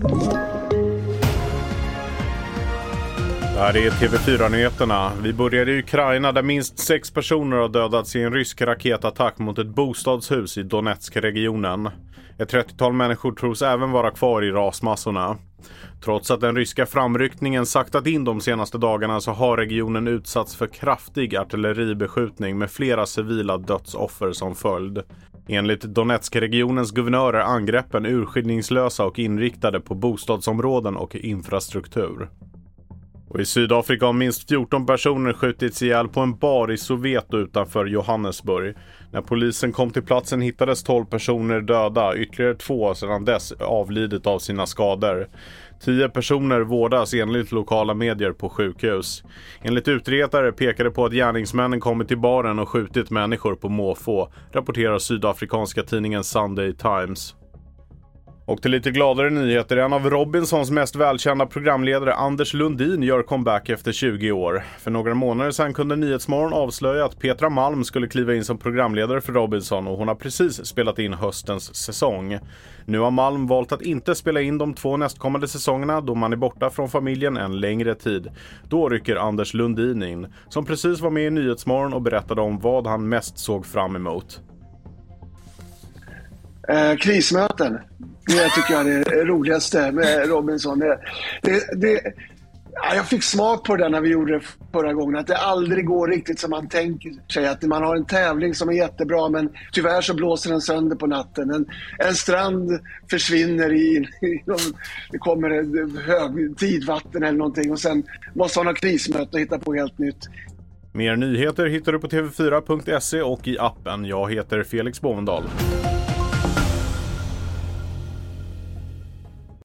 Det här är TV4-nyheterna. Vi börjar i Ukraina där minst sex personer har dödats i en rysk raketattack mot ett bostadshus i Donetsk-regionen. Ett 30-tal människor tros även vara kvar i rasmassorna. Trots att den ryska framryckningen saktat in de senaste dagarna så har regionen utsatts för kraftig artilleribeskjutning med flera civila dödsoffer som följd. Enligt Donetskregionens guvernör är angreppen urskillningslösa och inriktade på bostadsområden och infrastruktur. Och I Sydafrika har minst 14 personer skjutits ihjäl på en bar i Soweto utanför Johannesburg. När polisen kom till platsen hittades 12 personer döda, ytterligare två har sedan dess avlidit av sina skador. Tio personer vårdas enligt lokala medier på sjukhus. Enligt utredare pekar det på att gärningsmännen kommit till baren och skjutit människor på måfå, rapporterar sydafrikanska tidningen Sunday Times. Och till lite gladare nyheter. En av Robinsons mest välkända programledare, Anders Lundin, gör comeback efter 20 år. För några månader sedan kunde Nyhetsmorgon avslöja att Petra Malm skulle kliva in som programledare för Robinson och hon har precis spelat in höstens säsong. Nu har Malm valt att inte spela in de två nästkommande säsongerna då man är borta från familjen en längre tid. Då rycker Anders Lundin in, som precis var med i Nyhetsmorgon och berättade om vad han mest såg fram emot. Eh, krismöten. Det tycker jag är det roligaste med Robinson. Det, det, det, ja, jag fick smak på det när vi gjorde det förra gången. Att det aldrig går riktigt som man tänker sig. Att man har en tävling som är jättebra men tyvärr så blåser den sönder på natten. En, en strand försvinner i, i det kommer hög tidvatten eller någonting och sen måste man ha krismöte och hitta på helt nytt. Mer nyheter hittar du på tv4.se och i appen. Jag heter Felix Bovendal.